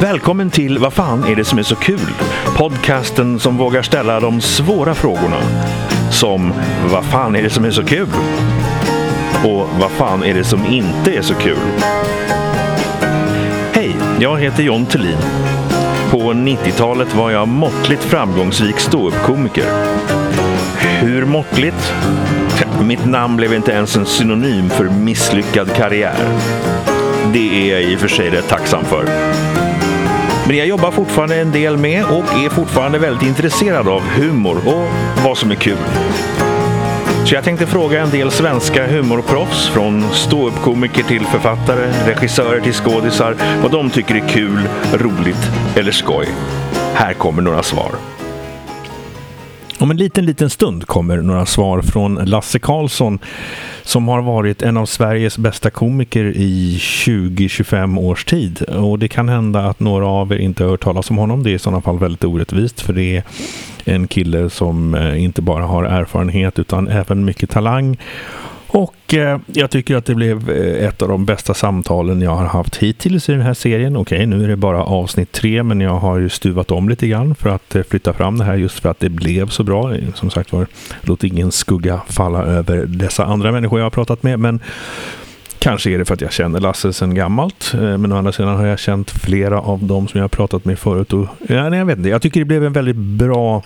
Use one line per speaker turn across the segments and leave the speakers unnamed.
Välkommen till Vad fan är det som är så kul? Podcasten som vågar ställa de svåra frågorna. Som Vad fan är det som är så kul? Och Vad fan är det som inte är så kul? Hej, jag heter John Thulin. På 90-talet var jag måttligt framgångsrik ståuppkomiker. Hur måttligt? Mitt namn blev inte ens en synonym för misslyckad karriär. Det är jag i och för sig rätt tacksam för. Men jag jobbar fortfarande en del med och är fortfarande väldigt intresserad av humor och vad som är kul. Så jag tänkte fråga en del svenska humorproffs, från ståuppkomiker till författare, regissörer till skådisar, vad de tycker är kul, roligt eller skoj. Här kommer några svar. Om en liten, liten stund kommer några svar från Lasse Karlsson som har varit en av Sveriges bästa komiker i 20-25 års tid. Och det kan hända att några av er inte har hört talas om honom. Det är i sådana fall väldigt orättvist för det är en kille som eh, inte bara har erfarenhet utan även mycket talang och eh, jag tycker att det blev eh, ett av de bästa samtalen jag har haft hittills i den här serien. Okej, nu är det bara avsnitt tre, men jag har ju stuvat om lite grann för att eh, flytta fram det här just för att det blev så bra. Eh, som sagt var, låt ingen skugga falla över dessa andra människor jag har pratat med, men Kanske är det för att jag känner Lasse sedan gammalt. Eh, men å andra sidan har jag känt flera av dem som jag har pratat med förut. Och, ja, nej, jag, vet inte. jag tycker det blev en väldigt bra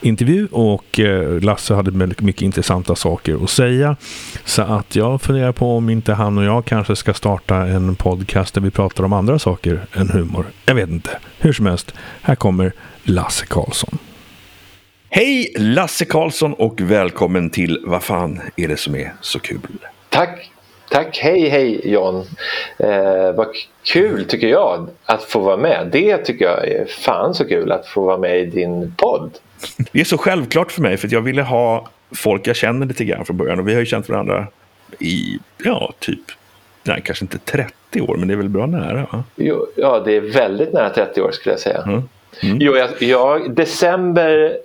intervju och eh, Lasse hade väldigt mycket intressanta saker att säga. Så att jag funderar på om inte han och jag kanske ska starta en podcast där vi pratar om andra saker än humor. Jag vet inte. Hur som helst, här kommer Lasse Karlsson. Hej Lasse Karlsson och välkommen till Vad fan är det som är så kul?
Tack Tack, hej hej John. Eh, vad kul tycker jag att få vara med. Det tycker jag är fan så kul att få vara med i din podd.
Det är så självklart för mig för jag ville ha folk jag känner lite grann från början och vi har ju känt varandra i, ja, typ, nej kanske inte 30 år men det är väl bra nära va?
Jo, ja, det är väldigt nära 30 år skulle jag säga. Mm. Mm. Jo, jag, jag, december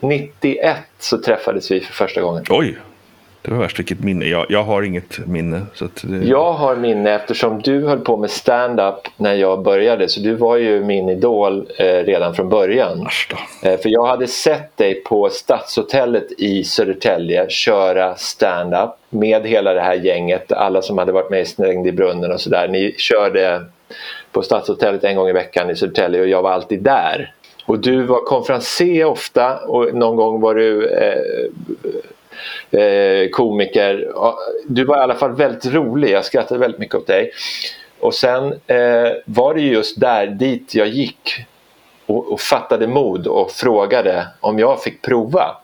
91 så träffades vi för första gången.
Oj, det var värst vilket minne. Jag, jag har inget minne. Så det...
Jag har minne eftersom du höll på med stand-up när jag började. Så du var ju min idol eh, redan från början. Eh, för jag hade sett dig på Stadshotellet i Södertälje köra stand-up med hela det här gänget. Alla som hade varit med i Slängd i brunnen och sådär. Ni körde på Stadshotellet en gång i veckan i Södertälje och jag var alltid där. Och du var konferencier ofta och någon gång var du eh, eh, komiker. Du var i alla fall väldigt rolig, jag skrattade väldigt mycket åt dig. Och sen eh, var det just där dit jag gick och, och, fattade mod och frågade om jag fick prova.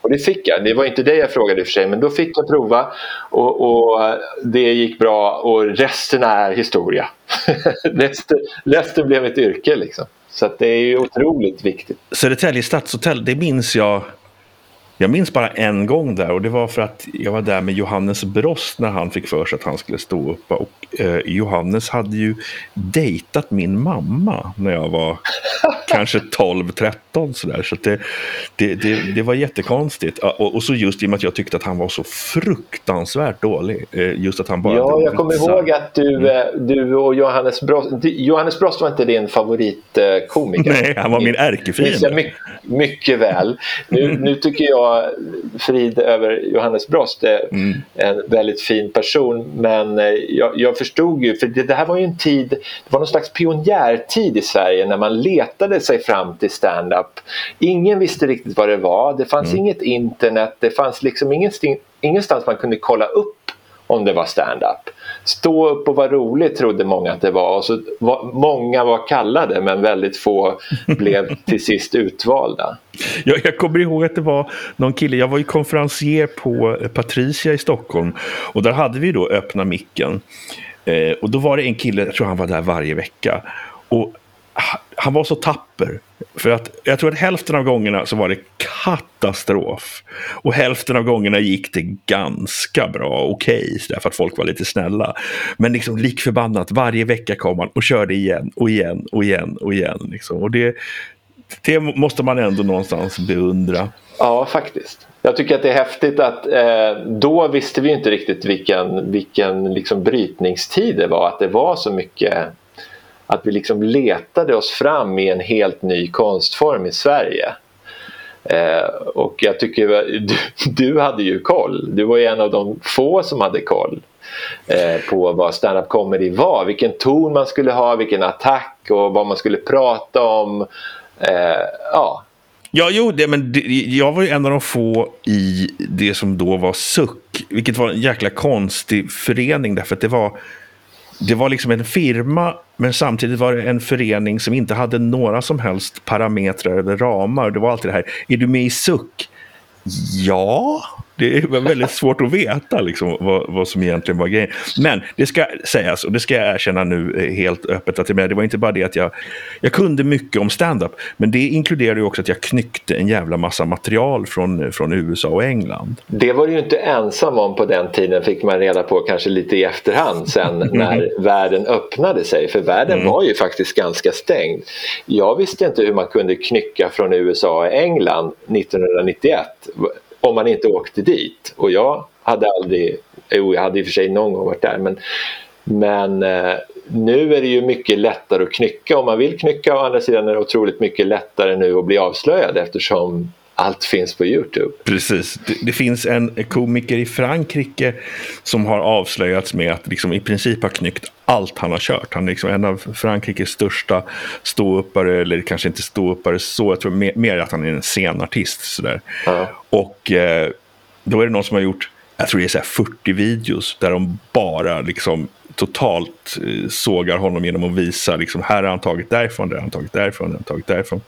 Och det fick jag. Det var inte det jag frågade i och för sig, men då fick jag prova och, och det gick bra och resten är historia. resten, resten blev ett yrke liksom. Så det är ju otroligt viktigt.
Södertälje stadshotell, det minns jag jag minns bara en gång där och det var för att jag var där med Johannes Brost när han fick för sig att han skulle stå upp. Och Johannes hade ju dejtat min mamma när jag var kanske 12-13 sådär. Så det, det, det, det, var jättekonstigt. Och, och, så just i och med att jag tyckte att han var så fruktansvärt dålig. Eh, just att han bara
Ja, jag kommer ihåg att du, mm. Eh, du och Johannes Brost, Johannes Brost var inte din favoritkomiker.
Nej, han var min ärkefiende.
Mycket, mycket väl. Nu, nu tycker jag frid över Johannes Brost är mm. en väldigt fin person men eh, jag, jag förstod ju, för det, det, här var ju en tid, det var någon slags pionjärtid i Sverige när man letade sig fram till stand-up. Ingen visste riktigt vad det var, det fanns mm. inget internet, det fanns liksom ingenstans man kunde kolla upp om det var stand-up. Stå upp och vara rolig trodde många att det var. Och så var, många var kallade men väldigt få blev till sist utvalda.
Jag, jag kommer ihåg att det var någon kille, jag var ju konferencier på Patricia i Stockholm och där hade vi då öppna micken. Eh, och då var det en kille, jag tror han var där varje vecka. Och han var så tapper. För att jag tror att hälften av gångerna så var det katastrof. Och hälften av gångerna gick det ganska bra, okej, okay, för att folk var lite snälla. Men liksom likförbannat, varje vecka kom han och körde igen och igen och igen och igen. Liksom. Och det, det måste man ändå någonstans beundra.
Ja, faktiskt. Jag tycker att det är häftigt att eh, då visste vi inte riktigt vilken, vilken liksom brytningstid det var. Att det var så mycket att vi liksom letade oss fram i en helt ny konstform i Sverige. Eh, och jag tycker du, du hade ju koll. Du var ju en av de få som hade koll eh, på vad stand-up comedy var. Vilken ton man skulle ha, vilken attack och vad man skulle prata om. Eh, ja,
Ja, jo, det, men det, jag var ju en av de få i det som då var suck, vilket var en jäkla konstig förening därför att det var, det var liksom en firma, men samtidigt var det en förening som inte hade några som helst parametrar eller ramar. Det var alltid det här, är du med i suck? Ja, det var väldigt svårt att veta liksom, vad, vad som egentligen var grejen. Men det ska sägas, och det ska jag erkänna nu eh, helt öppet, att det var inte bara det att jag, jag kunde mycket om stand-up, men det inkluderade ju också att jag knyckte en jävla massa material från, från USA och England.
Det var du ju inte ensam om på den tiden, fick man reda på kanske lite i efterhand sen när mm. världen öppnade sig, för världen mm. var ju faktiskt ganska stängd. Jag visste inte hur man kunde knycka från USA och England 1991 om man inte åkte dit. Och jag hade aldrig, jo jag hade i och för sig någon gång varit där men, men eh, nu är det ju mycket lättare att knycka om man vill knycka. Å andra sidan är det otroligt mycket lättare nu att bli avslöjad eftersom allt finns på Youtube.
Precis. Det, det, finns en komiker i Frankrike som har avslöjats med att liksom i princip ha knyckt allt han har kört. Han är liksom en av Frankrikes största ståuppare, eller kanske inte ståuppare så, jag tror mer, mer att han är en scenartist. Sådär. Ja. Och eh, då är det någon som har gjort, jag tror det är så 40 videos där de bara liksom totalt eh, sågar honom genom att visa liksom, här har han tagit därifrån, där har han tagit därifrån, där har han tagit därifrån.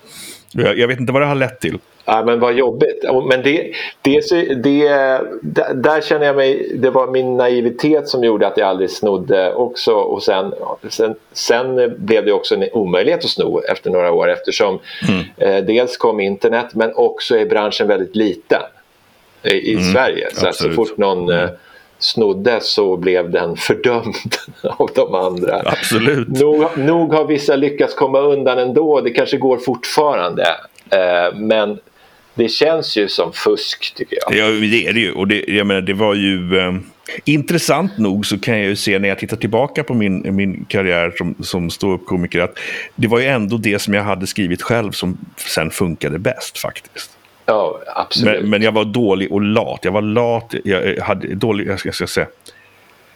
Jag, jag vet inte vad det har lett till.
Ja, men vad jobbigt. Men det, det, det, där känner jag mig, det var min naivitet som gjorde att jag aldrig snodde också och sen, sen, sen blev det också en omöjlighet att sno efter några år eftersom mm. eh, dels kom internet men också är branschen väldigt liten i, i mm, Sverige. Så, så fort någon eh, snodde så blev den fördömd av de andra.
Absolut.
Nog, nog har vissa lyckats komma undan ändå, det kanske går fortfarande. Eh, men det känns ju som fusk tycker jag.
Ja, det är det ju. Och det, jag menar, det var ju... Eh, intressant nog så kan jag ju se när jag tittar tillbaka på min, min karriär som, som ståuppkomiker att det var ju ändå det som jag hade skrivit själv som sen funkade bäst faktiskt.
Ja, absolut.
Men, men jag var dålig och lat. Jag var lat, jag hade dålig, jag ska, jag ska säga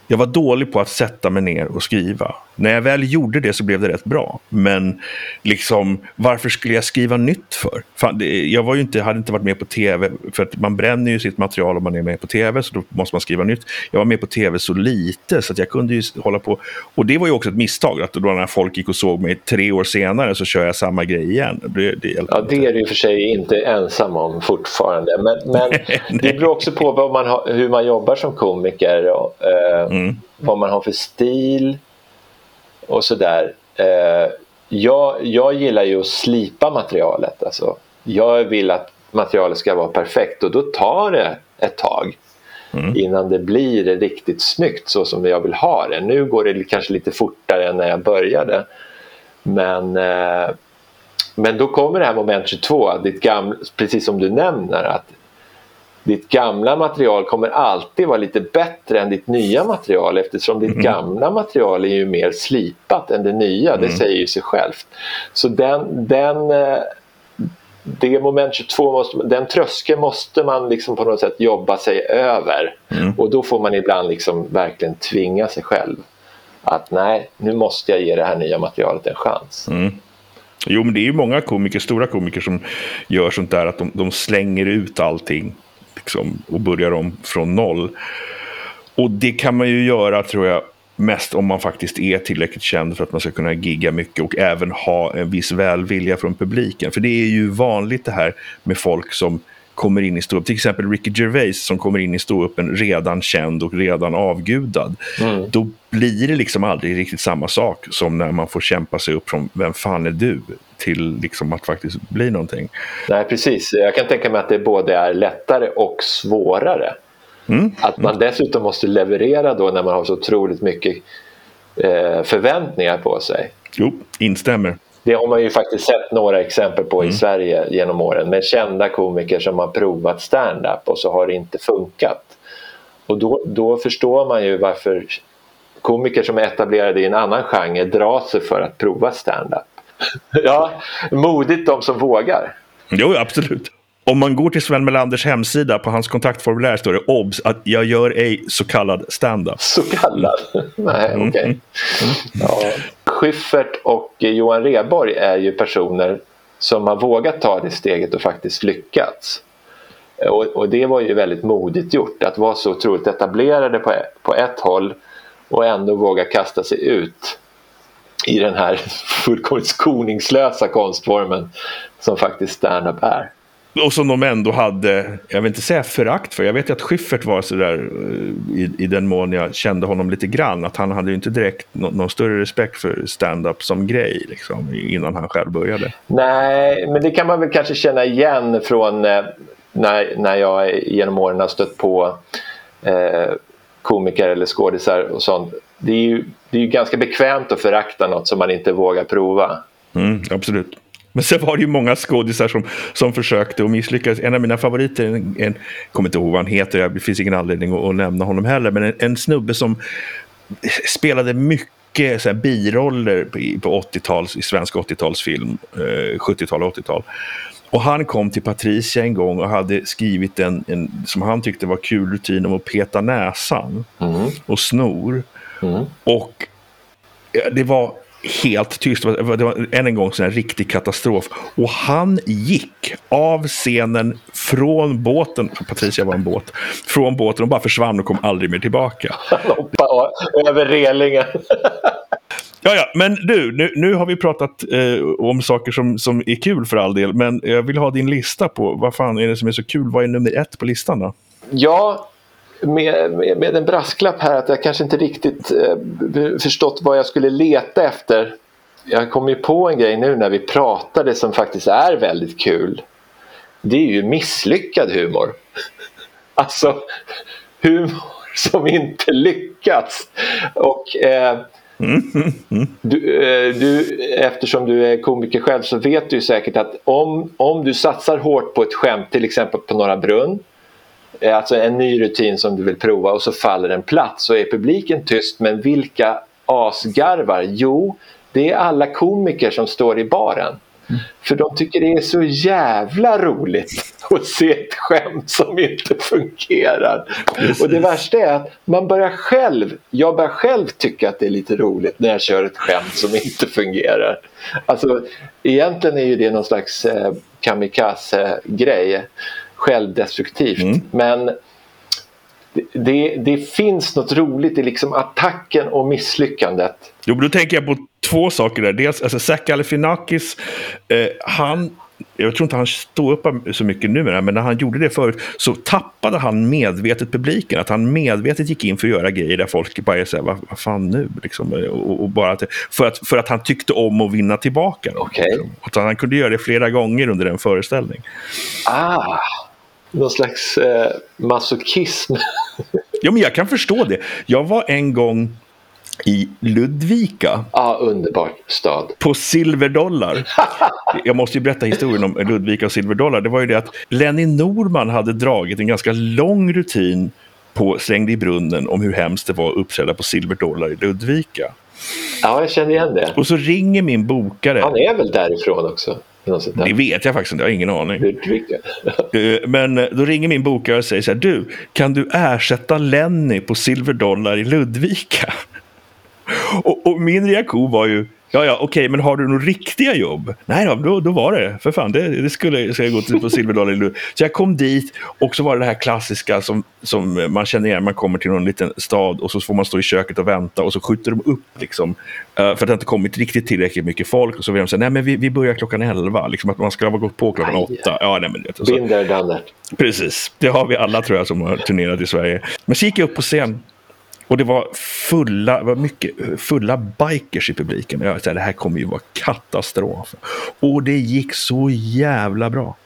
jag var dålig på att sätta mig ner och skriva. När jag väl gjorde det så blev det rätt bra. Men liksom, varför skulle jag skriva nytt för? Fan, det, jag var ju inte, hade inte varit med på tv, för att man bränner ju sitt material om man är med på tv, så då måste man skriva nytt. Jag var med på tv så lite, så att jag kunde ju hålla på. Och det var ju också ett misstag, att då när folk gick och såg mig tre år senare så kör jag samma grej igen. Det, det
ja, det är du i och för sig inte ensam om fortfarande. Men, men det beror också på man har, hur man jobbar som komiker. Och, eh, mm. Vad man har för stil och sådär. Eh, jag, jag gillar ju att slipa materialet. Alltså, jag vill att materialet ska vara perfekt och då tar det ett tag mm. innan det blir riktigt snyggt så som jag vill ha det. Nu går det kanske lite fortare än när jag började. Men, eh, men då kommer det här moment 22, ditt gamla, precis som du nämner, att ditt gamla material kommer alltid vara lite bättre än ditt nya material eftersom ditt mm. gamla material är ju mer slipat än det nya, mm. det säger ju sig självt. Så den, den eh, det moment 22, måste, den tröskeln måste man liksom på något sätt jobba sig över mm. och då får man ibland liksom verkligen tvinga sig själv att nej, nu måste jag ge det här nya materialet en chans.
Mm. Jo, men det är ju många komiker, stora komiker som gör sånt där att de, de slänger ut allting liksom, och börjar om från noll. Och det kan man ju göra, tror jag, mest om man faktiskt är tillräckligt känd för att man ska kunna gigga mycket och även ha en viss välvilja från publiken. För det är ju vanligt det här med folk som kommer in i ståupp. Till exempel Ricky Gervais som kommer in i ståuppen redan känd och redan avgudad. Mm. Då blir det liksom aldrig riktigt samma sak som när man får kämpa sig upp från vem fan är du till liksom att faktiskt bli någonting.
Nej, precis. Jag kan tänka mig att det både är lättare och svårare. Mm. Att man dessutom måste leverera då när man har så otroligt mycket eh, förväntningar på sig.
Jo, instämmer.
Det har man ju faktiskt sett några exempel på mm. i Sverige genom åren med kända komiker som har provat stand-up och så har det inte funkat. Och då, då förstår man ju varför komiker som är etablerade i en annan genre drar sig för att prova stand-up. ja, modigt de som vågar.
Jo, absolut. Om man går till Sven Melanders hemsida, på hans kontaktformulär står det obs att jag gör ej så kallad stand-up.
Så kallad? Nej, okej. Okay. Mm. Ja. Schyffert och Johan Reborg är ju personer som har vågat ta det steget och faktiskt lyckats. Och, och, det var ju väldigt modigt gjort att vara så otroligt etablerade på, på ett håll och ändå våga kasta sig ut i den här fullkomligt skoningslösa konstformen som faktiskt stand-up är.
Och som de ändå hade, jag vill inte säga förakt för, jag vet ju att Schyffert var sådär eh, i, i den mån jag kände honom lite grann, att han hade ju inte direkt no, någon större respekt för stand-up som grej liksom, innan han själv började.
Nej, men det kan man väl kanske känna igen från eh, när, när jag genom åren har stött på eh, komiker eller skådisar och sånt. Det är, ju, det är ju ganska bekvämt att förakta något som man inte vågar prova.
Mm, absolut. Men sen var det ju många skådisar som, som försökte och misslyckades. En av mina favoriter, en, en kommer inte ihåg vad han heter, det finns ingen anledning att, att nämna honom heller, men en, en snubbe som spelade mycket så biroller på, på 80-tals, i svensk 80-talsfilm, eh, 70-tal och 80-tal. Och han kom till Patricia en gång och hade skrivit en, en som han tyckte var kul rutin om att peta näsan mm. och snor. Mm. Och det var helt tyst. Det var, än en gång en riktig katastrof. Och han gick av scenen från båten, Patricia var en båt, från båten och bara försvann och kom aldrig mer tillbaka.
Han hoppade över relingen.
Ja, ja, men du, nu, nu har vi pratat eh, om saker som, som är kul för all del, men jag vill ha din lista på vad fan är det som är så kul? Vad är nummer ett på listan då?
Ja, med, med, med en brasklapp här att jag kanske inte riktigt eh, förstått vad jag skulle leta efter. Jag kom ju på en grej nu när vi pratade som faktiskt är väldigt kul. Det är ju misslyckad humor. Alltså humor som inte lyckats. Och eh, du, eh, du, eftersom du är komiker själv så vet du säkert att om, om du satsar hårt på ett skämt, till exempel på Norra Brunn, alltså en ny rutin som du vill prova och så faller den platt så är publiken tyst men vilka asgarvar? Jo, det är alla komiker som står i baren. För de tycker det är så jävla roligt att se ett skämt som inte fungerar. Precis. Och det värsta är att man börjar själv, jag börjar själv tycka att det är lite roligt när jag kör ett skämt som inte fungerar. Alltså egentligen är ju det någon slags eh, kamikaze-grej, självdestruktivt. Mm. Men det, det, finns något roligt i liksom attacken och misslyckandet.
Jo, då tänker jag på två saker där. Dels, alltså Zach Galifianakis, eh, han jag tror inte han står upp så mycket nu, men när han gjorde det förut så tappade han medvetet publiken. Att han medvetet gick in för att göra grejer där folk bara säger vad, vad fan nu? Liksom, och, och, bara att, för, att, för att han tyckte om att vinna tillbaka.
Okay. Liksom.
Att han kunde göra det flera gånger under en föreställning.
Ah, någon slags eh, masochism.
ja, men jag kan förstå det. Jag var en gång i Ludvika.
Ja, underbar stad.
På silverdollar. Jag måste ju berätta historien om Ludvika och silverdollar. Det var ju det att Lenny Norman hade dragit en ganska lång rutin på Slängd i brunnen om hur hemskt det var att uppträda på silverdollar i Ludvika.
Ja, jag känner igen det.
Och så ringer min bokare.
Han är väl därifrån också?
Det vet jag faktiskt inte, jag har ingen aning. Eh, men eh, då ringer min bokare och säger så här, du, kan du ersätta Lenny på silverdollar i Ludvika? Och, och, min reaktion var ju, ja ja okej, okay, men har du några riktiga jobb? Nej då, då, var det, för fan, det, det skulle ska jag gå till på Silverdalen. Så jag kom dit och så var det det här klassiska som, som man känner igen, man kommer till någon liten stad och så får man stå i köket och vänta och så skjuter de upp liksom, för att det inte kommit riktigt tillräckligt mycket folk och så vill de säga, nej men vi, vi börjar klockan elva, liksom att man ska ha gått på klockan Aj, åtta. Ja, nej, men,
så. Been there, done that.
Precis, det har vi alla tror jag som har turnerat i Sverige. Men så gick jag upp på scen och det var fulla, var mycket fulla bikers i publiken. Jag sa, det här kommer ju vara katastrof. Och det gick så jävla bra.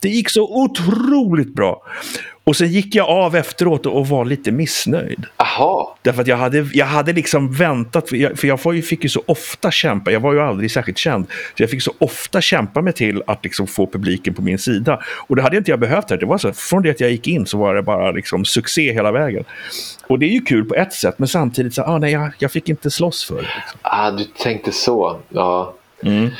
Det gick så otroligt bra. Och sen gick jag av efteråt och var lite missnöjd.
Ah. Jaha.
Därför att jag hade, jag hade liksom väntat, för jag, för jag ju, fick ju så ofta kämpa, jag var ju aldrig särskilt känd, så jag fick så ofta kämpa mig till att liksom få publiken på min sida. Och det hade inte jag behövt här, det var så, från det att jag gick in så var det bara liksom succé hela vägen. Och det är ju kul på ett sätt, men samtidigt så, ah, nej, jag, jag fick inte slåss för det. Liksom.
Ah, du tänkte så. Ja.
Mm.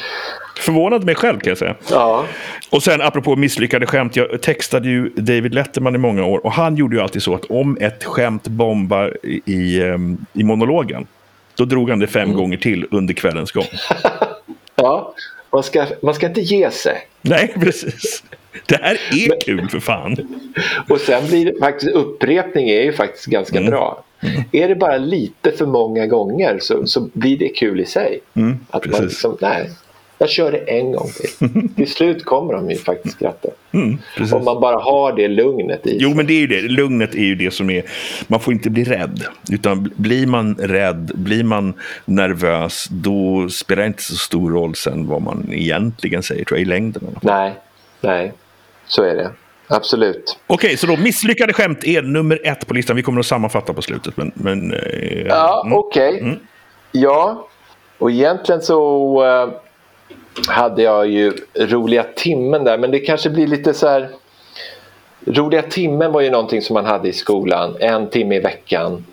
Förvånad mig själv kan jag säga.
Ja.
Och sen apropå misslyckade skämt, jag textade ju David Letterman i många år och han gjorde ju alltid så att om ett skämt bombar i, i, ehm, monologen, då drog han det fem mm. gånger till under kvällens gång.
ja, man ska, man ska inte ge sig.
Nej, precis. Det här är Men, kul för fan.
Och sen blir det faktiskt upprepning är ju faktiskt ganska mm. bra. Mm. Är det bara lite för många gånger så, så blir det kul i sig.
Mm, att man
liksom, nej, jag kör det en gång till. till slut kommer de ju faktiskt skratta. Mm, Om man bara har det lugnet i
Jo, men det är ju det. Lugnet är ju det som är... Man får inte bli rädd. Utan blir man rädd, blir man nervös, då spelar det inte så stor roll sen vad man egentligen säger, tror jag, i längden.
Nej, nej. Så är det. Absolut.
Okej, så då misslyckade skämt är nummer ett på listan. Vi kommer att sammanfatta på slutet. Men, men,
eh, ja, mm. okej. Okay. Mm. Ja, och egentligen så uh, hade jag ju roliga timmen där. Men det kanske blir lite så här... Roliga timmen var ju någonting som man hade i skolan. En timme i veckan.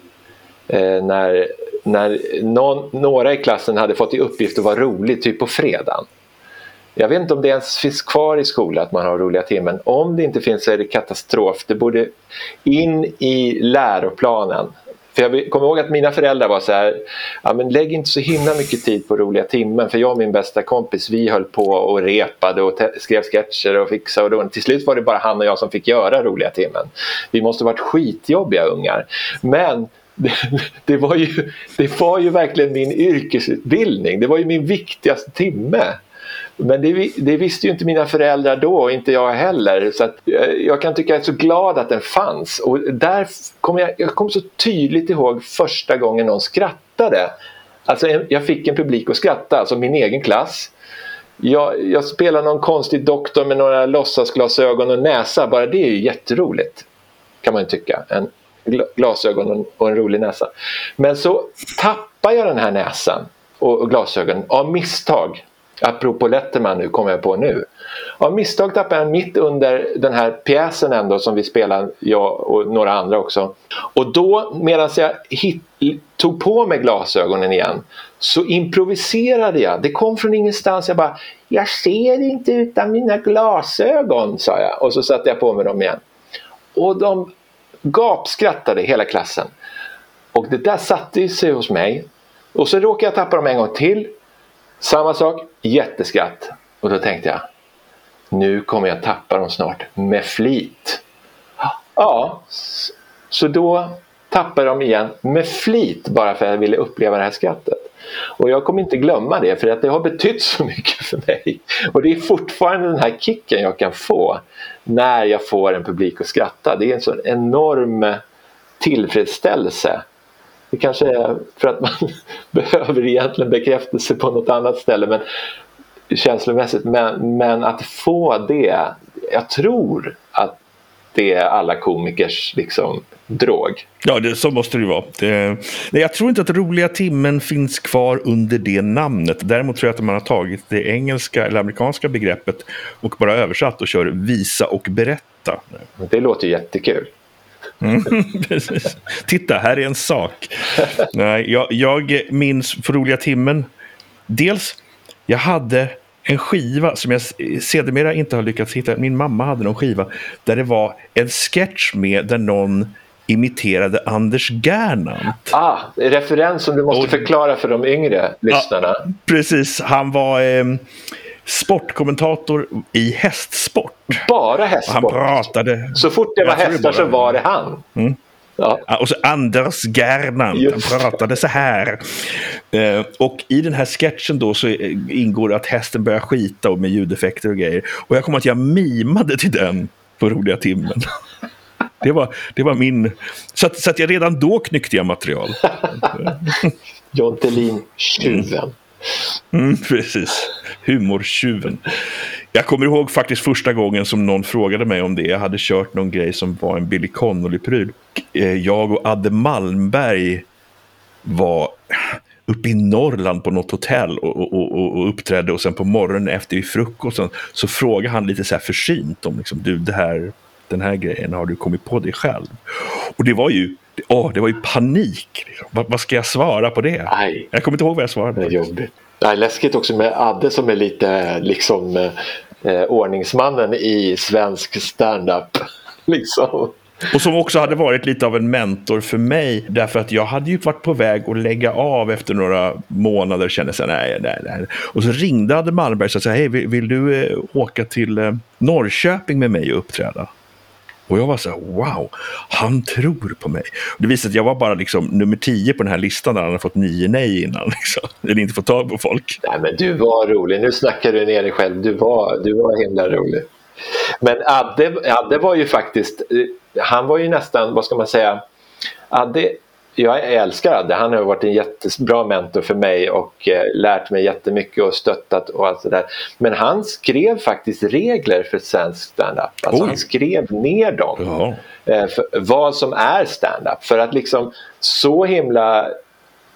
Eh, när när någon, några i klassen hade fått i uppgift att vara rolig, typ på fredagen. Jag vet inte om det ens finns kvar i skolan att man har roliga timmen. Om det inte finns så är det katastrof. Det borde in i läroplanen. För jag kommer ihåg att mina föräldrar var så här, ja, men lägg inte så himla mycket tid på roliga timmen för jag och min bästa kompis vi höll på och repade och skrev sketcher och fixade och då, till slut var det bara han och jag som fick göra roliga timmen. Vi måste varit skitjobbiga ungar. Men det, det, var ju, det var ju verkligen min yrkesutbildning, det var ju min viktigaste timme. Men det, det, visste ju inte mina föräldrar då och inte jag heller. Så att, eh, jag kan tycka att jag är så glad att den fanns. Och där kom jag, jag kom så tydligt ihåg första gången någon skrattade. Alltså jag fick en publik att skratta, alltså min egen klass. Jag, jag spelar någon konstig doktor med några låtsasglasögon och näsa, bara det är ju jätteroligt. Kan man ju tycka. En glasögon och en rolig näsa. Men så tappar jag den här näsan och glasögonen av misstag apropå Letterman nu kommer jag på nu. Av misstag tappade jag mitt under den här pjäsen ändå som vi spelade, jag och några andra också. Och då medan jag hit, tog på mig glasögonen igen så improviserade jag. Det kom från ingenstans. Jag bara Jag ser inte utan mina glasögon sa jag och så satte jag på mig dem igen. Och de gapskrattade hela klassen. Och det där satte sig hos mig. Och så råkade jag tappa dem en gång till samma sak, jätteskratt. Och då tänkte jag, nu kommer jag tappa dem snart med flit. Ja, så då tappade jag dem igen med flit bara för att jag ville uppleva det här skrattet. Och jag kommer inte glömma det för att det har betytt så mycket för mig. Och det är fortfarande den här kicken jag kan få när jag får en publik att skratta. Det är en sån enorm tillfredsställelse det kanske är för att man behöver egentligen bekräftelse på något annat ställe men känslomässigt. Men, men att få det, jag tror att det är alla komikers liksom, drog.
Ja, det, så måste det ju vara. Det, nej, jag tror inte att roliga timmen finns kvar under det namnet. Däremot tror jag att man har tagit det engelska eller amerikanska begreppet och bara översatt och kör visa och berätta.
Det låter jättekul.
Mm, Titta, här är en sak. Nej, jag, jag minns för roliga timmen. Dels, jag hade en skiva som jag sedermera inte har lyckats hitta. Min mamma hade någon skiva där det var en sketch med där någon imiterade Anders Gernandt.
Ah, referens som du måste och, förklara för de yngre lyssnarna. Ja,
precis, han var... Eh, sportkommentator i hästsport.
Bara hästsport?
Han pratade...
Så fort det var hästar så var det han? Mm.
Ja. Och så Anders Gernandt, han pratade så här. Eh, och i den här sketchen då så ingår det att hästen börjar skita och med ljudeffekter och grejer. Och jag kommer att jag mimade till den på roliga timmen. Det var, det var min... Så att, så att jag redan då knyckte jag material.
John Thelin, tjuven.
Mm, Mm, precis. Humortjuven. Jag kommer ihåg faktiskt första gången som någon frågade mig om det. Jag hade kört någon grej som var en Billy Connolly-pryl. Eh, jag och Adde Malmberg var uppe i Norrland på något hotell och, och, och, och uppträdde och sen på morgonen efter i frukosten så frågade han lite så här försynt om liksom, du, det här, den här grejen, har du kommit på det själv? Och det var ju åh, det var ju panik. Liksom. Vad, ska jag svara på det?
Aj.
Jag kommer inte ihåg vad jag svarade.
Det är jobbigt. Det är läskigt också med Adde som är lite liksom eh, ordningsmannen i svensk standup. liksom.
Och som också hade varit lite av en mentor för mig. Därför att jag hade ju varit på väg att lägga av efter några månader. Och kände så nej, nej, nej. Och så ringde Adde Malmberg och sa, hej, vill, vill du eh, åka till eh, Norrköping med mig och uppträda? Och jag var så här, wow, han tror på mig. Det visade sig att jag var bara liksom nummer tio på den här listan där han hade fått nio nej innan. Liksom. Eller inte fått tag på folk.
Nej, men du var rolig. Nu snackar du ner dig själv. Du var, du var himla rolig. Men Adde, Adde var ju faktiskt, eh, han var ju nästan, vad ska man säga, Adde jag älskar Adde. Han har varit en jättebra mentor för mig och eh, lärt mig jättemycket och stöttat och allt sådär. Men han skrev faktiskt regler för svensk standup. Alltså han skrev ner dem. Eh, vad som är standup. För att liksom så himla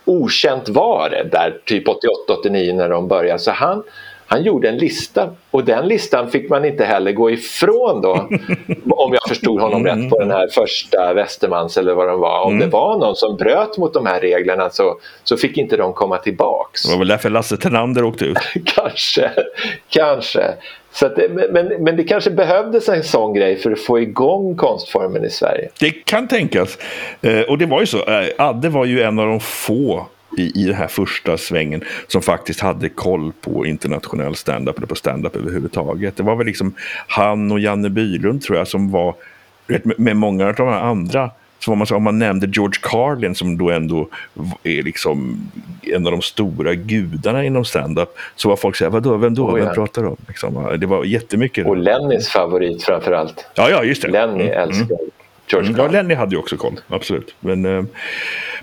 okänt var det där typ 88-89 när de började. Så han, han gjorde en lista och den listan fick man inte heller gå ifrån då. om jag förstod honom rätt på den här första Västermans eller vad de var. Om det var någon som bröt mot de här reglerna så, så fick inte de komma tillbaks.
Det var väl därför Lasse Tenander åkte ut.
kanske, kanske. Så det, men, men det kanske behövdes en sån grej för att få igång konstformen i Sverige.
Det kan tänkas. Eh, och det var ju så. Eh, Adde var ju en av de få i, i den här första svängen som faktiskt hade koll på internationell standup eller på standup överhuvudtaget. Det var väl liksom han och Janne Bylund tror jag som var, med, med många av de andra så var man om man nämnde George Carlin som då ändå är liksom en av de stora gudarna inom standup så var folk så här, vadå, vem då, oh, ja. vem pratar du om? Liksom, det var jättemycket.
Och Lennys favorit framförallt.
Ja, ja, just det.
Lenny mm. älskar mm. George
mm, Ja, Lenny hade ju också koll, absolut. Men, eh,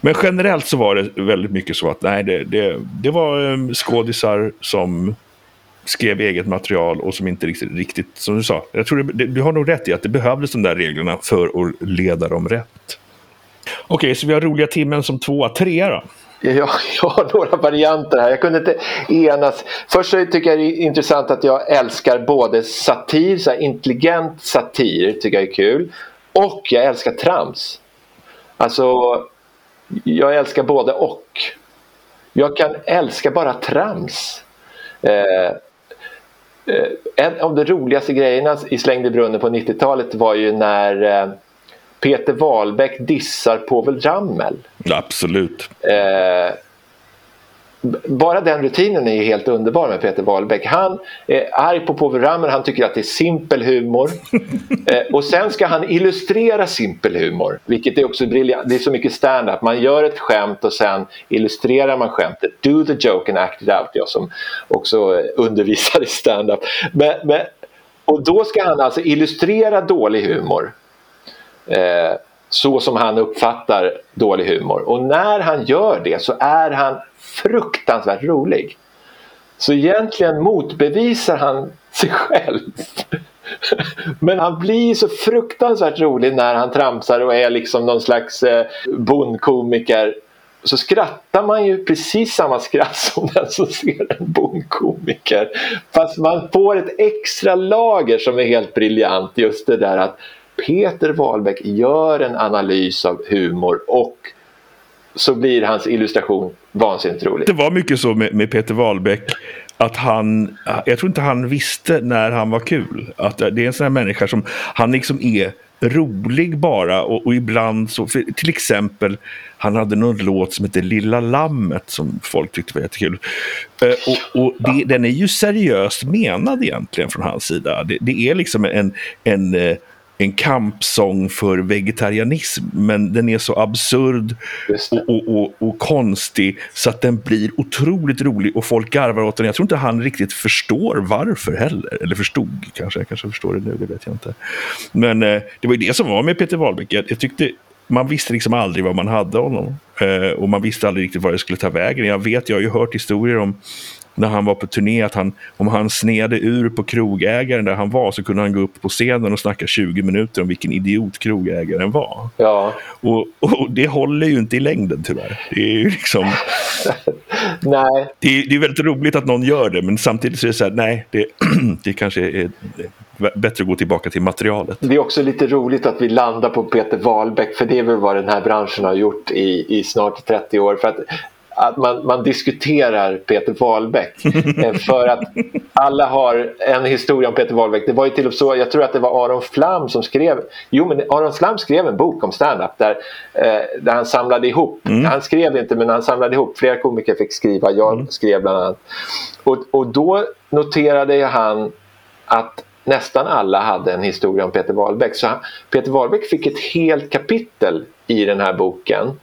men generellt så var det väldigt mycket så att nej, det, det, det var eh, skådisar som skrev eget material och som inte riktigt, riktigt som du sa, jag tror det, du har nog rätt i att det behövdes de där reglerna för att leda dem rätt. Okej, okay, så vi har roliga timmen som tvåa. Trea då?
Jag, jag har några varianter här. Jag kunde inte enas. Först så tycker jag det är intressant att jag älskar både satir, så intelligent satir tycker jag är kul. Och jag älskar trams. Alltså, jag älskar både och. Jag kan älska bara trams. Eh, eh en av de roligaste grejerna i Släng i brunnen på 90-talet var ju när eh, Peter Wahlbeck dissar Povel Ramel.
Absolut.
Eh, bara den rutinen är helt underbar med Peter Wahlbeck. Han är arg på Povel Ramel, han tycker att det är simpel humor. eh, och sen ska han illustrera simpel humor, vilket är också briljant. Det är så mycket stand-up. Man gör ett skämt och sen illustrerar man skämtet. Do the joke and act it out, jag som också undervisar i stand-up. Men, men, och då ska han alltså illustrera dålig humor. Eh, så som han uppfattar dålig humor. Och när han gör det så är han fruktansvärt rolig. Så egentligen motbevisar han sig själv. Men han blir så fruktansvärt rolig när han tramsar och är liksom någon slags eh, bondkomiker. Så skrattar man ju precis samma skratt som den som ser en bondkomiker. Fast man får ett extra lager som är helt briljant. Just det där att Peter Wahlbeck gör en analys av humor och så blir hans illustration vansinnigt rolig.
Det var mycket så med, med Peter Wahlbeck att han, jag tror inte han visste när han var kul. Att det är en sån här människa som, han liksom är rolig bara och, och ibland så, till exempel, han hade någon låt som heter Lilla Lammet som folk tyckte var jättekul. Uh, och, och det, den är ju seriöst menad egentligen från hans sida. Det, det är liksom en, en uh, en kampsång för vegetarianism. Men den är så absurd och, och, och, och, konstig så att den blir otroligt rolig och folk garvar åt den. Jag tror inte han riktigt förstår varför heller. Eller förstod kanske, jag kanske förstår det nu, det vet jag inte. Men eh, det var ju det som var med Peter Wahlbeck. Jag, jag tyckte man visste liksom aldrig vad man hade honom. Eh, och man visste aldrig riktigt var det skulle ta vägen. Jag vet, jag har ju hört historier om när han var på turné att han, om han snedde ur på krogägaren där han var så kunde han gå upp på scenen och snacka 20 minuter om vilken idiot krogägaren var.
Ja.
Och, och det håller ju inte i längden tyvärr. Det är ju liksom...
nej.
Det är, det är väldigt roligt att någon gör det men samtidigt så är det så här, nej, det, det kanske är bättre att gå tillbaka till materialet.
Det är också lite roligt att vi landar på Peter Wahlbeck för det är väl vad den här branschen har gjort i, i snart 30 år. För att att man, man diskuterar Peter Wahlbeck. Eh, för att alla har en historia om Peter Wahlbeck. Det var ju till och så, jag tror att det var Aron Flam som skrev, jo men Aron Flam skrev en bok om standup där, eh, där han samlade ihop, mm. han skrev inte men han samlade ihop, flera komiker fick skriva, jag mm. skrev bland annat. Och, och då noterade han att nästan alla hade en historia om Peter Wahlbeck. Så han, Peter Wahlbeck fick ett helt kapitel i den här boken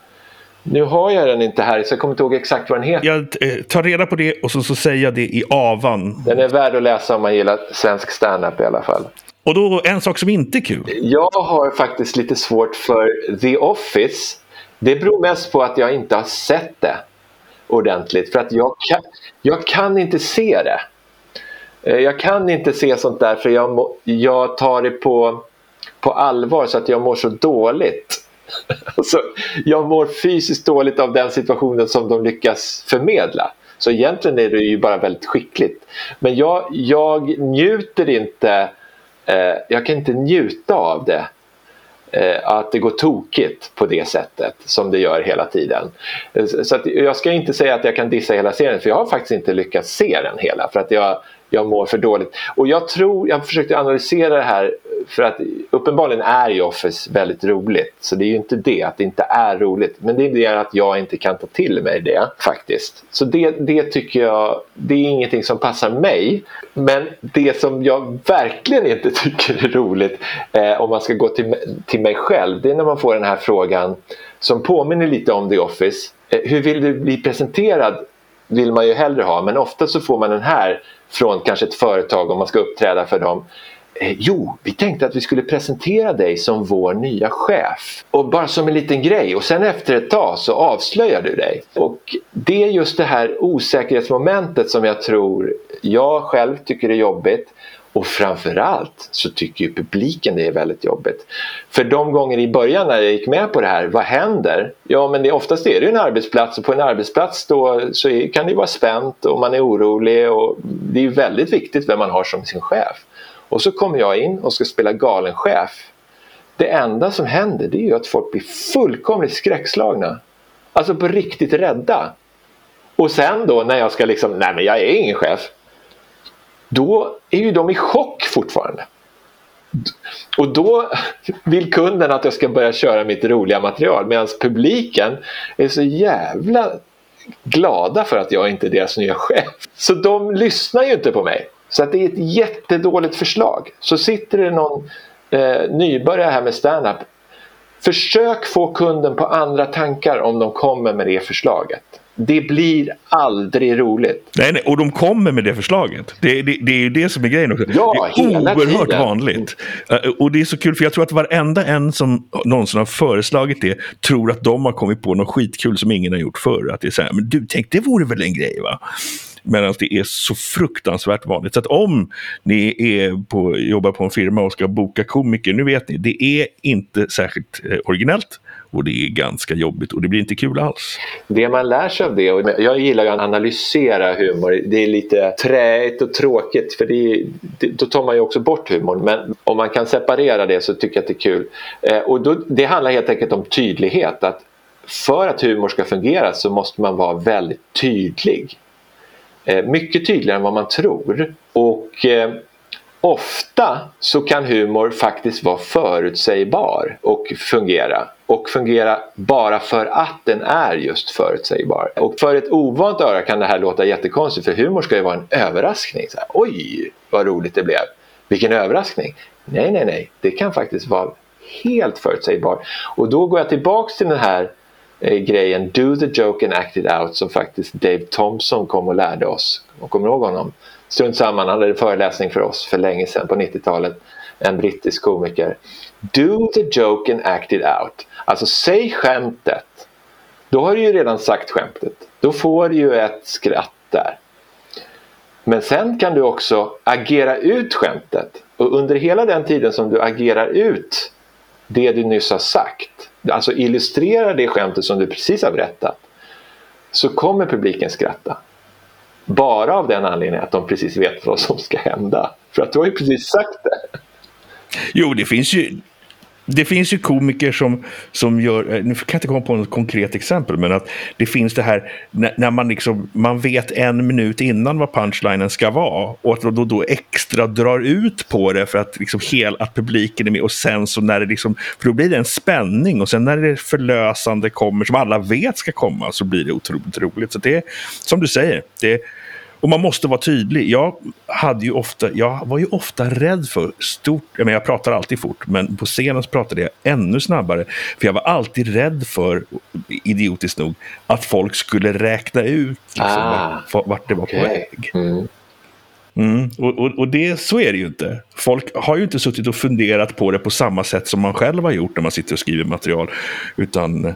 nu har jag den inte här så jag kommer inte ihåg exakt vad den heter.
Jag eh, tar reda på det och så, så säger jag det i avan.
Den är värd att läsa om man gillar svensk standup i alla fall.
Och då en sak som inte är kul.
Jag har faktiskt lite svårt för The Office. Det beror mest på att jag inte har sett det ordentligt. För att jag kan, jag kan inte se det. Eh, jag kan inte se sånt där för jag, jag tar det på, på allvar så att jag mår så dåligt. Alltså, jag mår fysiskt dåligt av den situationen som de lyckas förmedla. Så egentligen är det ju bara väldigt skickligt. Men jag, jag njuter inte, eh, jag kan inte njuta av det. Eh, att det går tokigt på det sättet som det gör hela tiden. Eh, så att jag ska inte säga att jag kan dissa hela serien för jag har faktiskt inte lyckats se den hela. För att jag, jag mår för dåligt. Och jag tror, jag försökte analysera det här för att uppenbarligen är ju Office väldigt roligt. Så det är ju inte det, att det inte är roligt. Men det är det att jag inte kan ta till mig det faktiskt. Så det, det tycker jag, det är ingenting som passar mig. Men det som jag verkligen inte tycker är roligt eh, om man ska gå till, till mig själv. Det är när man får den här frågan som påminner lite om The Office. Eh, hur vill du bli presenterad? Vill man ju hellre ha, men ofta så får man den här från kanske ett företag om man ska uppträda för dem. Eh, jo, vi tänkte att vi skulle presentera dig som vår nya chef. Och bara som en liten grej och sen efter ett tag så avslöjar du dig. Och det är just det här osäkerhetsmomentet som jag tror jag själv tycker är jobbigt. Och framförallt så tycker ju publiken det är väldigt jobbigt. För de gånger i början när jag gick med på det här, vad händer? Ja men det, oftast är det en arbetsplats och på en arbetsplats då så är, kan det vara spänt och man är orolig och det är väldigt viktigt vem man har som sin chef. Och så kommer jag in och ska spela galen chef. Det enda som händer det är ju att folk blir fullkomligt skräckslagna. Alltså på riktigt rädda. Och sen då när jag ska liksom, nej men jag är ingen chef. Då är ju de i chock fortfarande. Och då vill kunden att jag ska börja köra mitt roliga material medan publiken är så jävla glada för att jag inte är deras nya chef. Så de lyssnar ju inte på mig. Så att det är ett jättedåligt förslag. Så sitter det någon eh, nybörjare här med standup. Försök få kunden på andra tankar om de kommer med det förslaget. Det blir aldrig roligt.
Nej, nej, och de kommer med det förslaget. Det, det, det är ju det som är grejen också.
Ja,
det är oerhört tiden. vanligt. Uh, och det är så kul för jag tror att varenda en som någonsin har föreslagit det tror att de har kommit på något skitkul som ingen har gjort förr. Att det är så här, men du, tänk det vore väl en grej va? Medan det är så fruktansvärt vanligt. Så att om ni är på, jobbar på en firma och ska boka komiker, nu vet ni, det är inte särskilt eh, originellt och det är ganska jobbigt och det blir inte kul alls.
Det man lär sig av det, och jag gillar att analysera humor, det är lite träigt och tråkigt för det, det, då tar man ju också bort humorn. Men om man kan separera det så tycker jag att det är kul. Eh, och då, det handlar helt enkelt om tydlighet. Att för att humor ska fungera så måste man vara väldigt tydlig. Eh, mycket tydligare än vad man tror. Och eh, ofta så kan humor faktiskt vara förutsägbar och fungera. Och fungera bara för att den är just förutsägbar. Och för ett ovant öra kan det här låta jättekonstigt för humor ska ju vara en överraskning. Så här, Oj, vad roligt det blev! Vilken överraskning! Nej, nej, nej, det kan faktiskt vara helt förutsägbar. Och då går jag tillbaks till den här Eh, grejen Do the joke and act it out som faktiskt Dave Thompson kom och lärde oss. Och kommer ihåg honom? Strunt samma, han hade en föreläsning för oss för länge sedan på 90-talet. En brittisk komiker. Do the joke and act it out. Alltså säg skämtet. Då har du ju redan sagt skämtet. Då får du ju ett skratt där. Men sen kan du också agera ut skämtet. Och under hela den tiden som du agerar ut det du nyss har sagt, alltså illustrerar det skämtet som du precis har berättat, så kommer publiken skratta. Bara av den anledningen att de precis vet vad som ska hända. För att du har ju precis sagt det.
Jo, det finns ju, det finns ju komiker som, som gör, eh, nu kan jag inte komma på något konkret exempel, men att det finns det här när, när man, liksom, man vet en minut innan vad punchlinen ska vara och att då, då extra drar ut på det för att, liksom hel, att publiken är med och sen så när det liksom, för då blir det en spänning och sen när det förlösande kommer som alla vet ska komma så blir det otroligt roligt. Så det är som du säger, det och man måste vara tydlig. Jag, hade ju ofta, jag var ju ofta rädd för stort, jag, menar, jag pratar alltid fort, men på scenen pratade jag ännu snabbare. För jag var alltid rädd för, idiotiskt nog, att folk skulle räkna ut liksom, ah, vart, vart det var okay. på väg. Mm. Mm, och, och, och, det, så är det ju inte. Folk har ju inte suttit och funderat på det på samma sätt som man själv har gjort när man sitter och skriver material. Utan,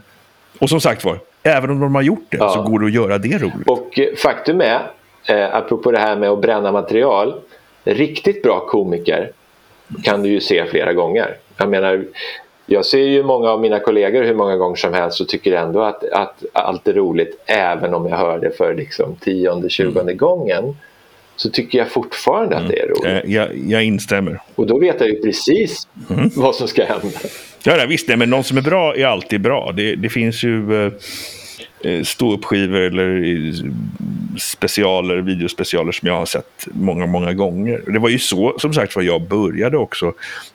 och som sagt var, även om de har gjort det ja. så går det att göra det roligt.
Och faktum är eh, apropå det här med att bränna material, riktigt bra komiker kan du ju se flera gånger. Jag menar, jag ser ju många av mina kollegor hur många gånger som helst och tycker ändå att, att allt är roligt även om jag hör det för liksom tionde, tjugonde mm. gången. Så tycker jag fortfarande mm. att det är roligt.
Jag, jag, instämmer.
Och då vet jag ju precis mm. vad som ska hända.
Ja, visst, nej, men någon som är bra är alltid bra. Det, det finns ju... Eh Eh, ståuppskivor eller specialer, videospecialer som jag har sett många, många gånger. Det var ju så, som sagt var, jag började också.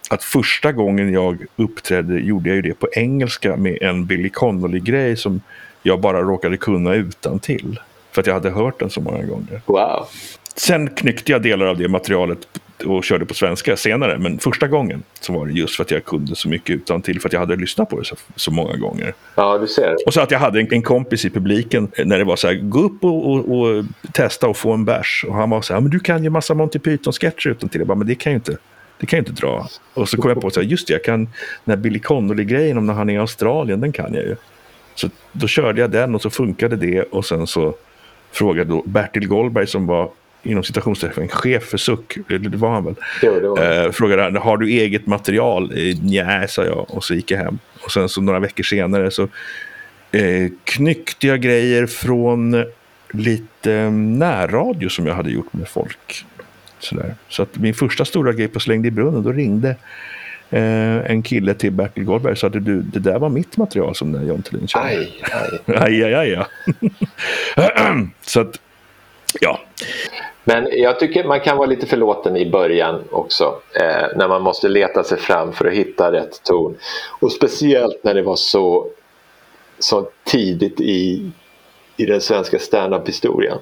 Att första gången jag uppträdde gjorde jag ju det på engelska med en Billy Connolly-grej som jag bara råkade kunna utan till För att jag hade hört den så många gånger.
Wow.
Sen knyckte jag delar av det materialet och körde på svenska senare. Men första gången så var det just för att jag kunde så mycket utan till för att jag hade lyssnat på det så, så många gånger.
Ja, du ser.
Och så att jag hade en, en kompis i publiken när det var så här, gå upp och, och, och testa och få en bärs. Och han var så här, men du kan ju massa Monty Python-sketcher utan till. Jag bara, men det kan ju inte. Det kan jag inte dra. Och så kom jag på att just det, jag kan den här Billy Connolly-grejen om när han är i Australien, den kan jag ju. Så då körde jag den och så funkade det och sen så frågade Bertil Goldberg som var inom citationstecken, chef för suck, det var han väl. Jo, det var. Eh, frågade har du eget material? Eh, Nej, sa jag och så gick jag hem. Och sen så några veckor senare så eh, knyckte jag grejer från lite eh, närradio som jag hade gjort med folk. Sådär. Så att min första stora grej på Slängd i brunnen, då ringde eh, en kille till Bertil Goldberg och sa att du, det där var mitt material som när John Thulin körde.
Aj,
aj. aj, aj, aj ja. så att, ja.
Men jag tycker man kan vara lite förlåten i början också eh, när man måste leta sig fram för att hitta rätt ton. Och speciellt när det var så, så tidigt i, i den svenska standup-historien.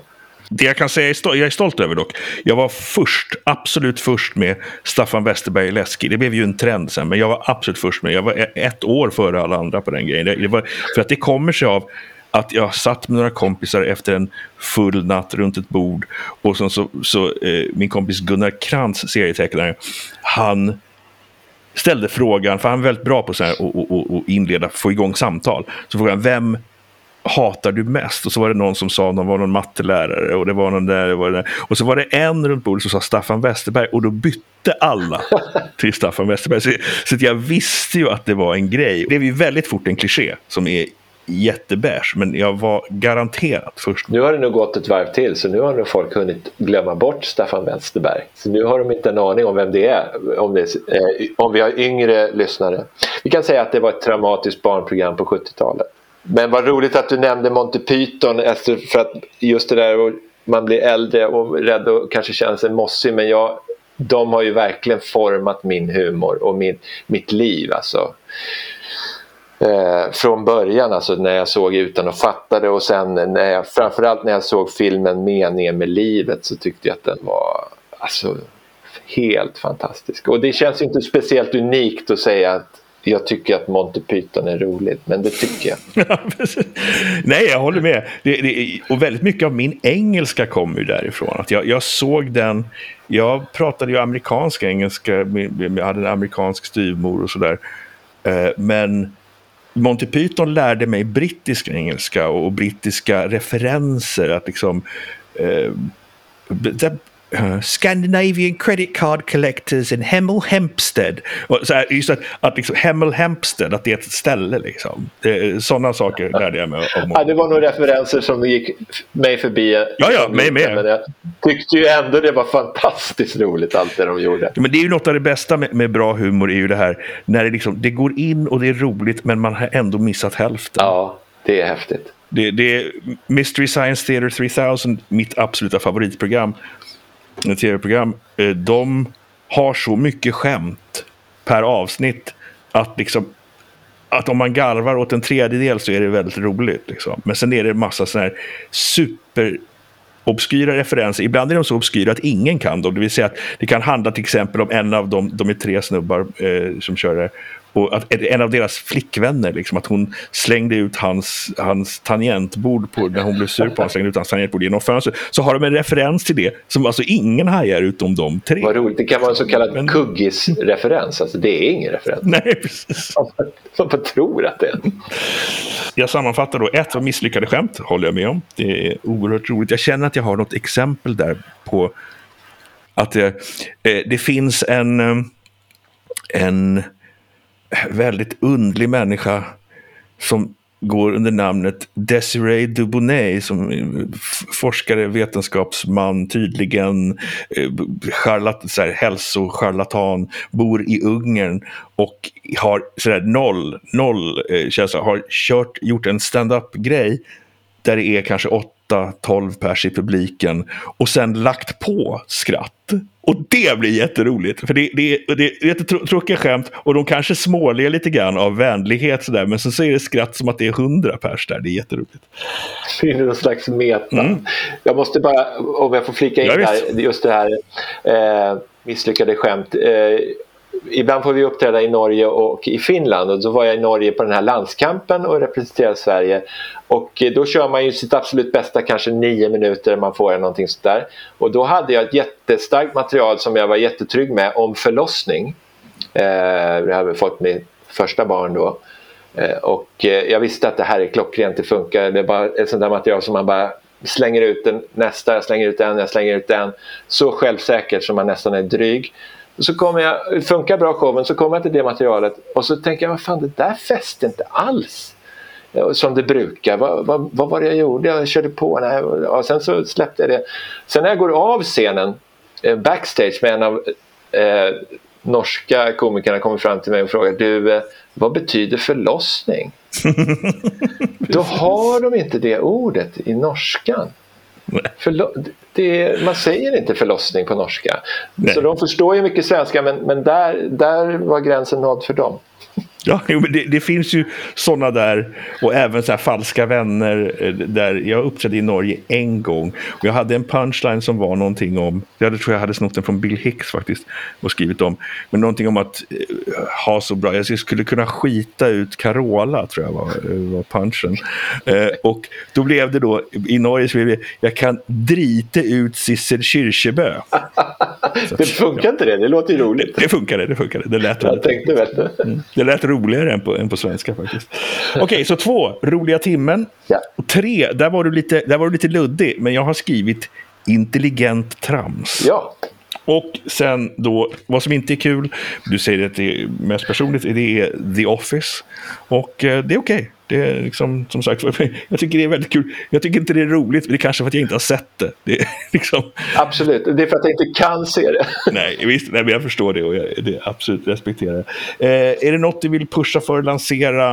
Det jag kan säga jag är stolt över dock. Jag var först, absolut först med Staffan Westerberg Läski. Det blev ju en trend sen, men jag var absolut först med. Jag var ett år före alla andra på den grejen. Det var, för att det kommer sig av att jag satt med några kompisar efter en full natt runt ett bord och så, så, så eh, min kompis Gunnar Krantz, serietecknare, han ställde frågan, för han är väldigt bra på att och, och, och inleda, få igång samtal. Så frågade han, vem hatar du mest? Och så var det någon som sa, någon var någon mattelärare och det var någon där, det var där. Och så var det en runt bordet som sa Staffan Westerberg och då bytte alla till Staffan Westerberg. Så, så jag visste ju att det var en grej. Det blev ju väldigt fort en kliché som är jättebärs, men jag var garanterat först.
Nu har det nog gått ett varv till, så nu har nog folk hunnit glömma bort Staffan Westerberg. Så nu har de inte en aning om vem det är, om, det är, eh, om vi har yngre lyssnare. Vi kan säga att det var ett traumatiskt barnprogram på 70-talet. Men vad roligt att du nämnde Monty Python, för att just det där man blir äldre och rädd och kanske känner sig mossig, men jag, de har ju verkligen format min humor och min, mitt liv. Alltså eh, från början, alltså när jag såg Utan att fatta det och sen när jag, framförallt när jag såg filmen Meningen med livet så tyckte jag att den var alltså, helt fantastisk. Och det känns inte speciellt unikt att säga att jag tycker att Monty Python är roligt, men det tycker jag.
Nej, jag håller med. Det, det, och väldigt mycket av min engelska kommer ju därifrån. Att jag, jag såg den, jag pratade ju amerikansk engelska, jag hade en amerikansk styvmor och sådär. Eh, men Monty Python lärde mig brittisk engelska och brittiska referenser. Att liksom, eh, Uh, Scandinavian credit card collectors in Hemel Hempstead. Och så här, just att, att liksom, Hemel Hempstead, att det är ett ställe liksom. Sådana saker lärde jag mig
om. Ja, det var nog referenser som gick mig förbi.
Ja, ja, mig med.
Men jag tyckte ju ändå det var fantastiskt roligt allt det de gjorde.
Men det är ju något av det bästa med, med bra humor är ju det här när det, liksom, det går in och det är roligt men man har ändå missat hälften.
Ja, det är häftigt.
Det, det är Mystery Science Theater 3000, mitt absoluta favoritprogram tv-program, eh, de har så mycket skämt per avsnitt att liksom att om man garvar åt en tredjedel så är det väldigt roligt. Liksom. Men sen är det en massa sådana här super obskyra referenser. Ibland är de så obskyra att ingen kan dem. Det vill säga att det kan handla till exempel om en av dem, de är tre snubbar eh, som kör det. Och att en av deras flickvänner, liksom, att hon slängde ut hans, hans tangentbord på, när hon blev sur på honom, slängde ut hans tangentbord genom fönstret. Så har de en referens till det som alltså ingen hajar utom de tre.
Vad roligt, det kan vara en så kallad Men... kuggis-referens. Alltså det är ingen referens.
Nej, precis.
Man tror att det är
Jag sammanfattar då. Ett var misslyckade skämt, håller jag med om. Det är oerhört roligt. Jag känner att jag har något exempel där på att det, eh, det finns en, eh, en väldigt undlig människa som går under namnet Desiree Dubonnet som forskare, vetenskapsman, tydligen eh, charlat, så här, hälsoscharlatan, bor i Ungern och har sådär noll, noll eh, känsla, har kört, gjort en stand-up-grej där det är kanske 8-12 pers i publiken och sen lagt på skratt. Och det blir jätteroligt. För det, det, det är jättetråkiga skämt och de kanske småler lite grann av vänlighet sådär. Men så är det skratt som att det är 100 pers där. Det är jätteroligt.
Det är någon slags meta. Mm. Jag måste bara, om jag får flika in ja, där, just det här eh, misslyckade skämt. Eh, ibland får vi uppträda i Norge och i Finland och då var jag i Norge på den här landskampen och representerade Sverige och eh, då kör man ju sitt absolut bästa kanske nio minuter man får någonting sånt där och då hade jag ett jättestarkt material som jag var jättetrygg med om förlossning. Eh, jag hade fått mitt första barn då eh, och eh, jag visste att det här är klockrent, det funkar, det är bara ett sånt där material som man bara slänger ut den, nästa, jag slänger ut den, jag slänger ut den. Så självsäkert som man nästan är dryg. Så kommer jag, funkar bra showen så kommer jag till det materialet och så tänker jag, vad fan det där fäste inte alls som det brukar. Vad, vad, vad, var det jag gjorde? Jag körde på. Nej. Och sen så släppte jag det. Sen när jag går av scenen eh, backstage med en av eh, norska komikerna kommer fram till mig och frågar du, eh, vad betyder förlossning? Då har de inte det ordet i norskan. Förlo det, man säger inte förlossning på norska. Nej. Så de förstår ju mycket svenska men, men där, där var gränsen nådd för dem.
Ja, det, det, finns ju sådana där och även så falska vänner. Eh, där Jag uppträdde i Norge en gång och jag hade en punchline som var någonting om, jag tror jag hade snott den från Bill Hicks faktiskt och skrivit om, men någonting om att uh, ha så bra, jag skulle kunna skita ut Carola tror jag var, uh, var punchen. Och då blev det då, i Norge så blev det, jag kan drita ut Sissel Kyrkjebø.
det funkar inte det, det låter ju roligt.
Det funkade, det funkade. Det lät, jag tänkte, vet du. Mm. Det lät roligare än på, än på svenska faktiskt. Okej, okay, så två, roliga timmen.
Ja.
tre, där var, du lite, där var du lite luddig, men jag har skrivit intelligent trams.
Ja.
Och sen då, vad som inte är kul, du säger att det är mest personligt, det är The Office. Och eh, det är okej. Okay. Det är liksom, som sagt, jag tycker det är väldigt kul. Jag tycker inte det är roligt, men det är kanske för att jag inte har sett det. det liksom...
Absolut, det är för att jag inte kan se det.
nej, visst, nej, men jag förstår det och jag det absolut respekterar eh, Är det något du vill pusha för, lansera?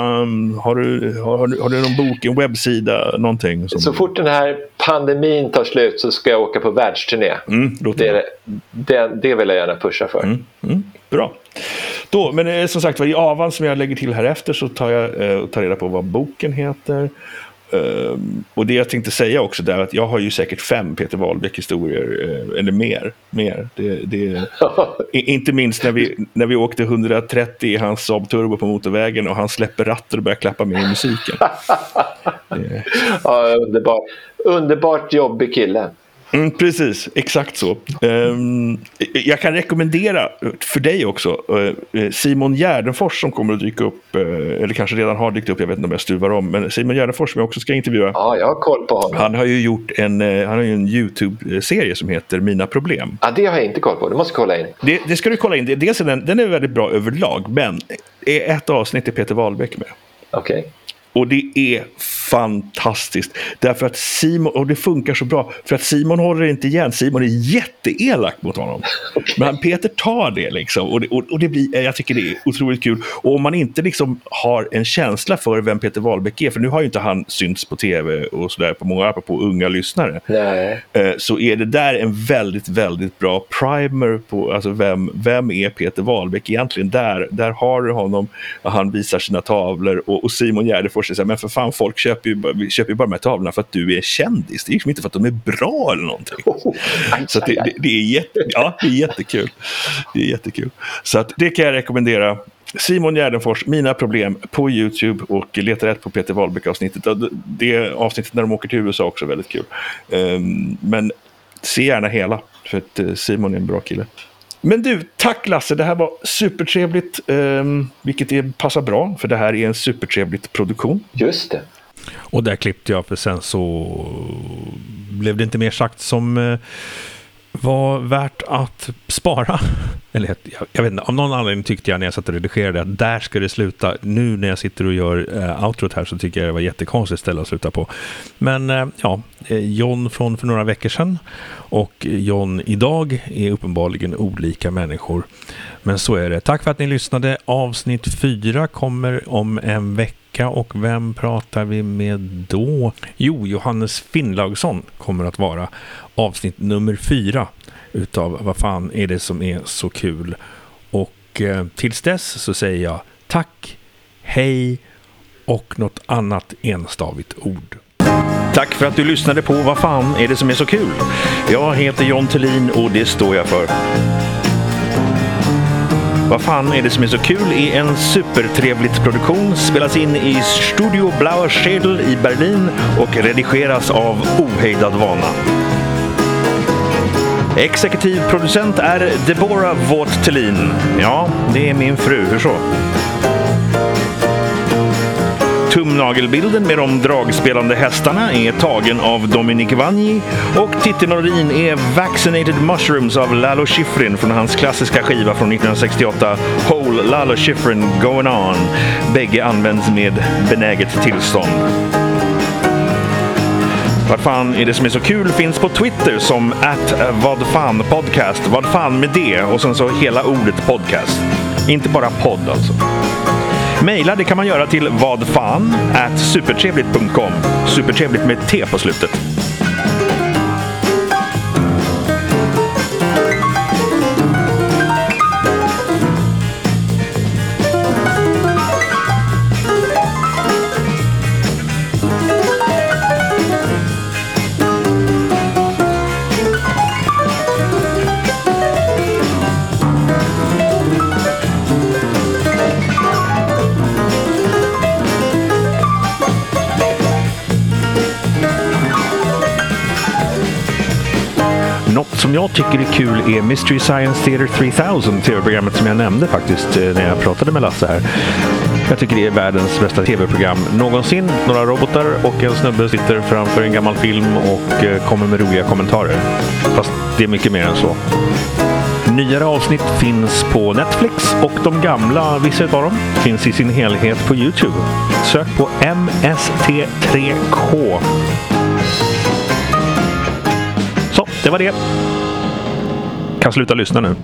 Har du, har, har du någon bok, en webbsida, någonting?
Som... Så fort den här pandemin tar slut så ska jag åka på världsturné.
Mm,
det, det, det vill jag gärna pusha för.
Mm, mm, bra. Då, men eh, som sagt i avan som jag lägger till här efter så tar jag eh, tar reda på vad boken heter. Um, och det jag tänkte säga också är att jag har ju säkert fem Peter Wahlbeck-historier, uh, eller mer. mer. Det, det, inte minst när vi, när vi åkte 130 i hans Saab Turbo på motorvägen och han släpper ratten och börjar klappa med i musiken.
ja, underbar. Underbart jobbig kille.
Mm, precis, exakt så. Um, jag kan rekommendera för dig också uh, Simon Gärdenfors som kommer att dyka upp, uh, eller kanske redan har dykt upp, jag vet inte om jag stuvar om, men Simon Gärdenfors som jag också ska intervjua.
Ja, jag har koll på honom.
Han har ju gjort en, han har en YouTube-serie som heter Mina Problem.
Ja, det har jag inte koll på, det måste jag kolla in.
Det, det ska du kolla in, dels är den, den är väldigt bra överlag, men ett avsnitt är Peter Wahlbeck med.
Okej. Okay.
Och det är fantastiskt. Därför att Simon, och det funkar så bra, för att Simon håller inte igen. Simon är jätteelak mot honom. Men Peter tar det liksom. Och det, och, och det blir, jag tycker det är otroligt kul. Och om man inte liksom har en känsla för vem Peter Wahlbeck är, för nu har ju inte han synts på tv och sådär på många, på unga lyssnare.
Nej.
Eh, så är det där en väldigt, väldigt bra primer på alltså vem, vem är Peter Wahlbeck egentligen. Där, där har du honom, han visar sina tavlor och, och Simon Gärdenfors säger men för fan folk köper ju, köper ju bara de här tavlorna för att du är kändis. Det är liksom inte för att de är bra eller någonting. Oh, så det, det, det, är jätte, ja, det är jättekul. Det är jättekul. Så att det kan jag rekommendera. Simon Gärdenfors, Mina problem på YouTube och leta rätt på Peter Wahlbeck-avsnittet. Det avsnittet när de åker till USA också väldigt kul. Um, men se gärna hela, för att eh, Simon är en bra kille. Men du, tack Lasse. Det här var supertrevligt. Um, vilket är, passar bra, för det här är en supertrevligt produktion.
Just det.
Och där klippte jag, för sen så blev det inte mer sagt som uh, var värt att spara. Eller jag, jag, vet inte, av någon anledning tyckte jag när jag satt och redigerade att där ska det sluta. Nu när jag sitter och gör uh, outrot här så tycker jag det var jättekonstigt ställe att sluta på. Men uh, ja, Eh, John från för några veckor sedan och John idag är uppenbarligen olika människor. Men så är det. Tack för att ni lyssnade. Avsnitt 4 kommer om en vecka och vem pratar vi med då? Jo, Johannes Finnlaugsson kommer att vara avsnitt nummer 4 utav Vad fan är det som är så kul? Och eh, tills dess så säger jag tack, hej och något annat enstavigt ord.
Tack för att du lyssnade på Vad fan är det som är så kul? Jag heter John Thelin och det står jag för. Vad fan är det som är så kul är en supertrevligt produktion, spelas in i Studio Blauer Schädel i Berlin och redigeras av Ohejdad Vana. Exekutiv producent är Deborah Vought Thelin. Ja, det är min fru. Hur så? Tumnagelbilden med de dragspelande hästarna är tagen av Dominic Vanji och titelmelodin är Vaccinated Mushrooms av Lalo Schifrin från hans klassiska skiva från 1968 Whole Lalo Schifrin Going On. Bägge används med benäget tillstånd. Vad fan är det som är så kul finns på Twitter som att vad fan podcast. Vad fan med det och sen så hela ordet podcast. Inte bara podd alltså. Mejla, det kan man göra till vadfan supertrevligt.com. Supertrevligt med T på slutet. Som jag tycker är kul är Mystery Science Theater 3000, tv-programmet som jag nämnde faktiskt eh, när jag pratade med Lasse här. Jag tycker det är världens bästa tv-program någonsin. Några robotar och en snubbe sitter framför en gammal film och eh, kommer med roliga kommentarer. Fast det är mycket mer än så. Nyare avsnitt finns på Netflix och de gamla, vissa av dem, finns i sin helhet på Youtube. Sök på MST3K. Så, det var det kan sluta lyssna nu.